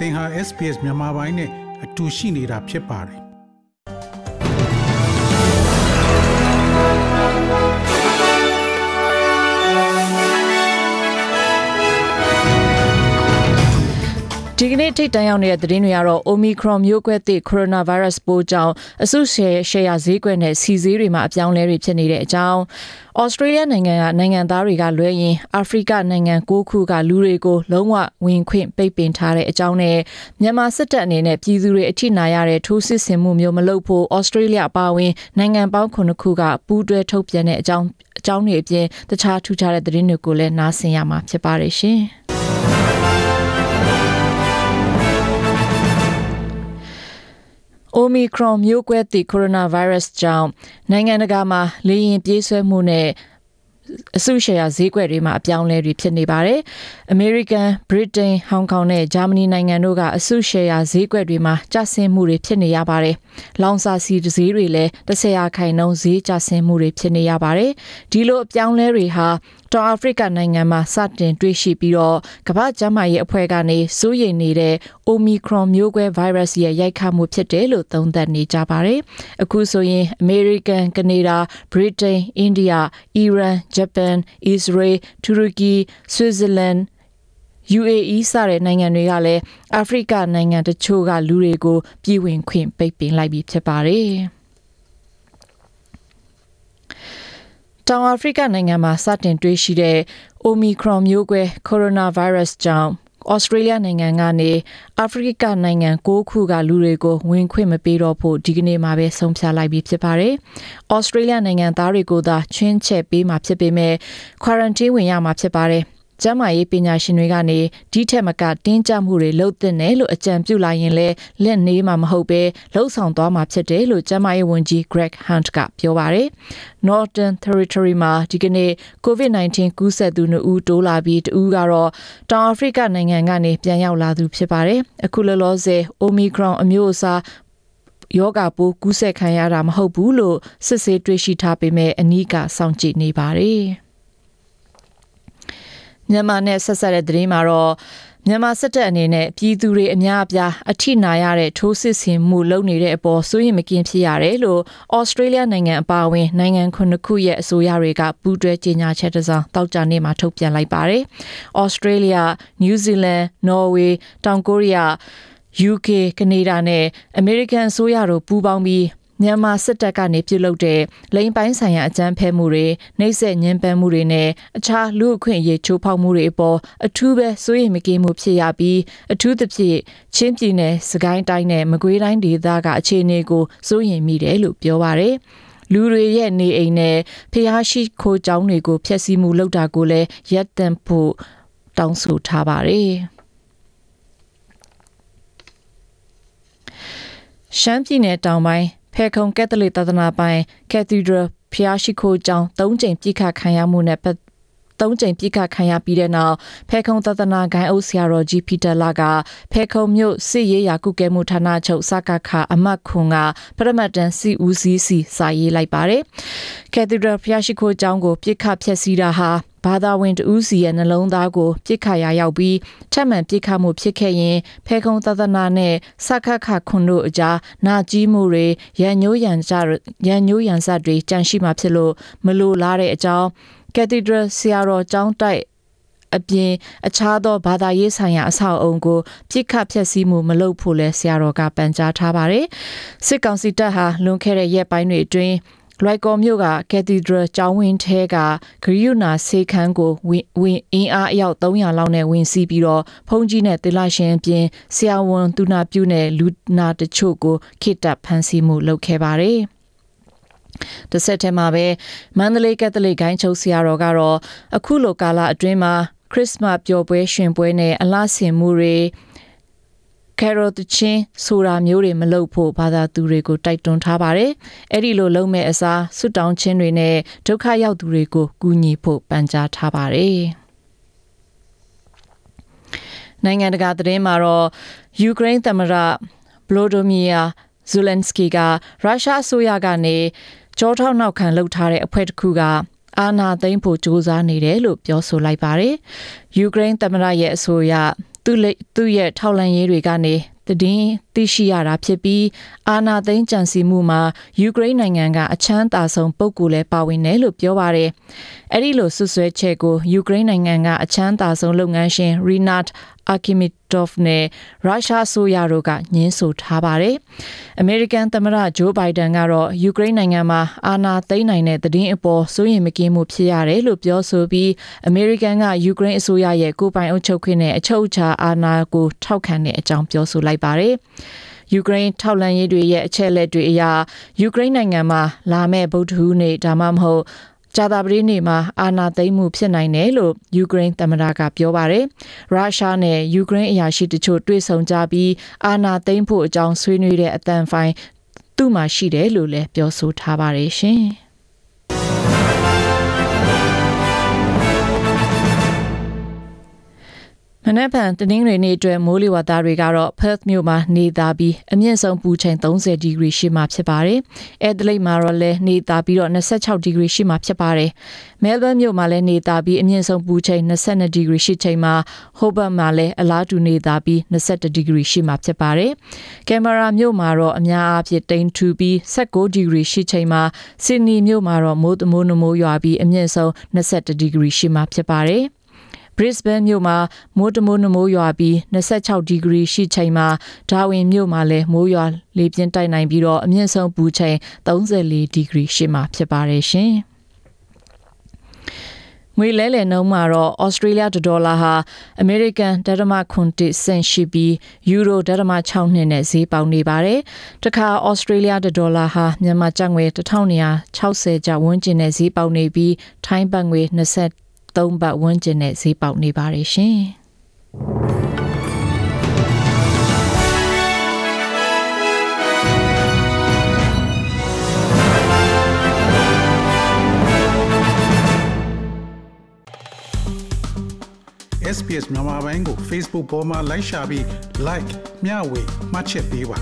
သင်ဟာ SPS မြန်မာပိုင်းနဲ့အတူရှိနေတာဖြစ်ပါတယ် ဒီကနေ့ထိတ်တန့်ရောက်နေတဲ့သတင်းတွေကတော့ Omicron မျိုးကွဲသစ် Coronavirus ပိုးကြောင့်အဆုရှယ်ရှယ်ယာဈေးကွက်နဲ့စီဈေးတွေမှာအပြောင်းလဲတွေဖြစ်နေတဲ့အကြောင်းဩစတြေးလျနိုင်ငံကနိုင်ငံသားတွေကလွဲရင်အာဖရိကနိုင်ငံ၉ခုကလူတွေကိုလုံးဝဝင်ခွင့်ပိတ်ပင်ထားတဲ့အကြောင်းနဲ့မြန်မာစစ်တပ်အနေနဲ့ပြည်သူတွေအထိနာရတဲ့ထိုးစစ်ဆင်မှုမျိုးမလုပ်ဖို့ဩစတြေးလျအပါအဝင်နိုင်ငံပေါင်း9ခုကပူးတွဲထုတ်ပြန်တဲ့အကြောင်းအကြောင်းတွေအပြင်တခြားထူးခြားတဲ့သတင်းတွေကိုလည်းနားဆင်ရမှာဖြစ်ပါတယ်ရှင်။ Omicron မျိုးကွဲသည့် coronavirus ကြောင့်နိုင်ငံတကာမှာလေရင်ပြေးဆွဲမှုနဲ့အစုရှယ်ယာဈေးကွက်တွေမှာအပြောင်းလဲတွေဖြစ်နေပါတယ်။ American, Britain, Hong Kong နဲ့ Germany နိုင်ငံတို့ကအစုရှယ်ယာဈေးကွက်တွေမှာကျဆင်းမှုတွေဖြစ်နေရပါတယ်။လောင်စာဆီဈေးတွေလည်း10ရာခိုင်နှုန်းဈေးကျဆင်းမှုတွေဖြစ်နေရပါတယ်။ဒီလိုအပြောင်းလဲတွေဟာတောင်အာဖရိကနိုင်ငံမှာစတင်တွေ့ရှိပြီးတော့ကမ္ဘာ့ကျန်းမာရေးအဖွဲ့ကနေစိုးရိမ်နေတဲ့ Omicron မျိုးကွဲ virus ရဲ့ရိုက်ခတ်မှုဖြစ်တယ်လို့သုံးသပ်နေကြပါတယ်။အခုဆိုရင် American, Canada, Britain, India, Iran, Japan, Israel, Turkey, Switzerland UAE စတဲ့နိုင်ငံတွေကလည်းအာဖရိကနိုင်ငံတချို့ကလူတွေကိုပြည်ဝင်ခွင့်ပိတ်ပင်လိုက်ပြီးဖြစ်ပါတယ်။တောင်အာဖရိကနိုင်ငံမှာစတင်တွေ့ရှိတဲ့ Omicron မျိုးကွဲ coronavirus ကြောင့် ဩစတြေးလျနိုင်ငံကနေအာဖရိကနိုင်ငံ၉ခုကလူတွေကိုဝင်ခွင့်မပေးတော့ဖို့ဒီကနေ့မှပဲဆုံးဖြတ်လိုက်ပြီးဖြစ်ပါတယ်။ဩစတြေးလျနိုင်ငံသားတွေကိုသာချင်းချက်ပေးမှာဖြစ်ပေမဲ့ quarantine ဝင်ရမှာဖြစ်ပါတယ်။ ကျန်းမာရေးပညာရှင်တွေကနေဒီထက်မကတင်းကျပ်မှုတွေလုပ်သင့်တယ်လို့အကြံပြုလာရင်လည်းလက်နေမှာမဟုတ်ပဲလှုပ်ဆောင်သွားမှာဖြစ်တယ်လို့ကျန်းမာရေးဝန်ကြီး Greg Hunt ကပြောပါတယ်။ Northern Territory မှာဒီကနေ့ COVID-19 ကူးစက်သူ2ဦးတိုးလာပြီးတဦးကတော့တောင်အာဖရိကနိုင်ငံကနေပြန်ရောက်လာသူဖြစ်ပါတယ်။အခုလောလောဆယ် Omicron အမျိုးအစားယောဂပိုးကူးစက်ခံရတာမဟုတ်ဘူးလို့စစ်ဆေးတွေ့ရှိထားပေမဲ့အနီးကစောင့်ကြည့်နေပါတယ်။ မြန်မာနဲ့ဆက်ဆက်တဲ့သတင်းမှာတော့မြန်မာစစ်တပ်အနေနဲ့ပြည်သူတွေအများအပြားအထိနာရတဲ့ထိုးစစ်ဆင်မှုလုပ်နေတဲ့အပေါ်စိုးရိမ်မကင်းဖြစ်ရတယ်လို့ဩစတြေးလျနိုင်ငံအပါအဝင်နိုင်ငံခုနှစ်ခုရဲ့အစိုးရတွေကပူးတွဲကြေညာချက်တစ်စောင်တောက်ကြနေ့မှာထုတ်ပြန်လိုက်ပါတယ်။ဩစတြေးလျ၊နယူးဇီလန်၊နော်ဝေး၊တောင်ကိုရီးယား UK ကနေဒါနဲ့အမေရိကန်အစိုးရတို့ပူးပေါင်းပြီး မြန်မာစစ်တပ်ကနေပြုလုပ်တဲ့လိမ်ပိုင်းဆိုင်ရာအကြမ်းဖက်မှုတွေနှိပ်စက်ညှဉ်းပန်းမှုတွေနဲ့အခြားလူအခွင့်အရေးချိုးဖောက်မှုတွေအပေါ်အထူးပဲစိုးရိမ်မကင်းမှုဖြစ်ရပြီးအထူးသဖြင့်ချင်းပြည်နယ်စကိုင်းတိုင်းနဲ့မကွေးတိုင်းဒေသကအခြေအနေကိုစိုးရိမ်မိတယ်လို့ပြောပါရယ်လူတွေရဲ့နေအိမ်နဲ့ဖျားရှိခိုးကြောင်းတွေကိုဖျက်ဆီးမှုလုပ်တာကိုလည်းရပ်တန့်ဖို့တောင်းဆိုထားပါတယ်ရှမ်းပြည်နယ်တောင်ပိုင်း ဖဲခုံကက်သလစ်သာသနာပိုင် Cathedral ဖျားရှိခိုးကျောင်း၃ချိန်ပြစ်ခတ်ခံရမှုနဲ့ ပတ်သုံးချိန်ပြစ်ခတ်ခံရပြီးတဲ့နောက်ဖဲခုံသဒနာဂိုင်းအုပ်ဆရာတော်ကြီးပီတာလာကဖဲခုံမြို့စစ်ရေးရာကုကဲမှုဌာနချုပ်စကခအမတ်ခွန်ကပရမတ်တန်စီဦးစီးစီစာရေးလိုက်ပါတယ်။ Cathedral ဖျားရှိခိုးကျောင်းကိုပြစ်ခတ်ဖျက်ဆီးတာဟာဘာသာဝင်တဦးစီရဲ့နှလုံးသားကိုပြစ်ခတ်ရာရောက်ပြီးထပ်မံပြစ်ခတ်မှုဖြစ်ခဲ့ရင်ဖဲခုံသဒနာနဲ့စခခခွန်တို့အကြားနာကြီးမှုတွေရန်ညိုးရန်စရန်ညိုးရန်စတွေကြန့်ရှိမှဖြစ်လို့မလိုလားတဲ့အကြောင်း Cathedral ဆရာတော်ကျောင်းတိုက်အပြင်အခြားသောဘာသာရေးဆိုင်ရာအဆောက်အအုံကိုပြစ်ခတ်ဖျက်ဆီးမှုမလုပ်ဖို့လဲဆရာတော်ကပန်ကြားထားပါတယ်စစ်ကောင်စီတပ်ဟာလွန်ခဲ့တဲ့ရက်ပိုင်းတွေအတွင်းလွိုက်ကော်မြို့က Cathedral ကျောင်းဝင်းထဲကဂရိယုနာဆေးခန်းကိုဝင်ဝင်အင်းအားအယောက်300လောက်နဲ့ဝင်စီးပြီးတော့ဖုန်ကြီးနဲ့တေလာရှင်အပြင်ဆရာဝန်သူနာပြုနဲ့လူနာတချို့ကိုခိတပ်ဖမ်းဆီးမှုလုပ်ခဲ့ပါတယ်။ တစ်ဆက်တည်းမှာပဲမန္တလေးကက်သလစ်ဂိုင်းချုပ်ဆရာတော်ကတော့အခုလိုကာလအတွင်းမှာခရစ်စမတ်ပျော်ပွဲရှင်ပွဲနဲ့အလားဆင်မှုတွေကယ်ရိုတချင်းဆိုတာမျိုးတွေမလုပ်ဖို့ဘာသာသူတွေကိုတိုက်တွန်းထားပါတယ်။အဲ့ဒီလိုလုပ်မဲ့အစားဆွတောင်းခြင်းတွေနဲ့ဒုက္ခရောက်သူတွေကိုကူညီဖို့ပန်ကြားထားပါတယ်။နိုင်ငံတကာသတင်းမှာတော့ယူကရိန်းသမ္မတဗလိုဒိုမီယာဇူလန်စကီကရုရှားအစိုးရကနေ ကြောထောက်နောက်ခံလှုပ်ထားတဲ့အဖွဲ့တစ်ခုကအာဏာသိမ်းဖို့ကြိုးစားနေတယ်လို့ပြောဆိုလိုက်ပါတယ်။ယူကရိန်းသမ္မတရဲ့အဆိုအရသူ့လက်သူ့ရဲ့ထောက်လန့်ရေးတွေကနေတည်င်းသိရှိရတာဖြစ်ပြီးအာနာသိန်းကြံစီမှုမှာယူကရိန်းနိုင်ငံကအချမ်းသာဆုံးပုဂ္ဂိုလ်လည်းပါဝင်တယ်လို့ပြောပါတယ်။အဲ့ဒီလိုဆွဆွဲချက်ကိုယူကရိန်းနိုင်ငံကအချမ်းသာဆုံးလုပ်ငန်းရှင် Rinat Akhmetov နဲ့ရုရှားဆိုရတို့ကညှင်းဆိုထားပါတယ်။ American သမ္မတ Joe Biden ကတော့ယူကရိန်းနိုင်ငံမှာအာဏာသိမ်းနိုင်တဲ့သတင်းအပေါ်စိုးရိမ်မကင်းမှုဖြစ်ရတယ်လို့ပြောဆိုပြီး American ကယူကရိန်းအစိုးရရဲ့ကိုယ်ပိုင်အုပ်ချုပ်ခွင့်နဲ့အချုပ်အခြာအာဏာကိုထောက်ခံတဲ့အကြောင်းပြောဆိုလိုက်ပါတယ်။ယူကရိန်းထောက်လှမ်းရေးတွေရဲ့အချက်အလက်တွေအရယူကရိန်းနိုင်ငံမှာလာမယ့်ဗုဒ္ဓဟူးနေ့ဒါမှမဟုတ်ဂျာတာပတိနေ့မှာအာဏာသိမ်းမှုဖြစ်နိုင်တယ်လို့ယူကရိန်းသမ္မတကပြောပါတယ်။ရုရှားနဲ့ယူကရိန်းအရာရှိတချို့တွေ့ဆုံကြပြီးအာဏာသိမ်းဖို့အကြောင်းဆွေးနွေးတဲ့အတန်ဖိုင်သူ့မှာရှိတယ်လို့လည်းပြောဆိုထားပါတယ်ရှင်။ မနက်ဖြန်တနင်္ဂနွေနေ့အတွက်မိုးလေဝသတွေကတော့ Perth မြို့မှာနေသားပြီးအမြင့်ဆုံးပူချိန်30ဒီဂရီရှိမှဖြစ်ပါတယ်။ Adelaide မှာတော့လည်းနေသားပြီးတော့26ဒီဂရီရှိမှဖြစ်ပါတယ်။ Melbourne မြို့မှာလည်းနေသားပြီးအမြင့်ဆုံးပူချိန်22ဒီဂရီရှိချိန်မှာ Hobart မှာလည်းအလားတူနေသားပြီး21ဒီဂရီရှိမှဖြစ်ပါတယ်။ Canberra မြို့မှာတော့အများအားဖြင့်တိမ်ထူပြီး16ဒီဂရီရှိချိန်မှာ Sydney မြို့မှာတော့မိုးတမိုးနမိုးရွာပြီးအမြင့်ဆုံး21ဒီဂရီရှိမှဖြစ်ပါတယ်။ Brisbane မြို့မှာမိုးတမိုးနမိုးရွာပြီး26ဒီဂရီရှိချိန်မှာဒါဝင်မြို့မှာလည်းမိုးရွာလေပြင်းတိုက်နိုင်ပြီးတော့အမြင့်ဆုံးပူချိန်34ဒီဂရီရှိမှဖြစ်ပါတယ်ရှင်။ငွေလဲလှယ်နှုန်းမှာတော့ Australia ဒေါ်လာဟာ American ဒသမခွန်တစင်ရှိပြီး Euro ဒသမ6နှစ်နဲ့ဈေးပေါက်နေပါတယ်။တခါ Australia ဒေါ်လာဟာမြန်မာကျပ်ငွေ1960ကျပ်ဝန်းကျင်နဲ့ဈေးပေါက်နေပြီး ထိုင်းဘတ်ငွေ20 3ဘတ်ဝန်းကျင်နဲ့ဈေးပေါက်နေပါတယ်ရှင်။ SPS မြန်မာပိုင်းကို Facebook ပေါ်မှာ like ရှာပြီး like မျှဝေမှတ်ချက်ပေးပါ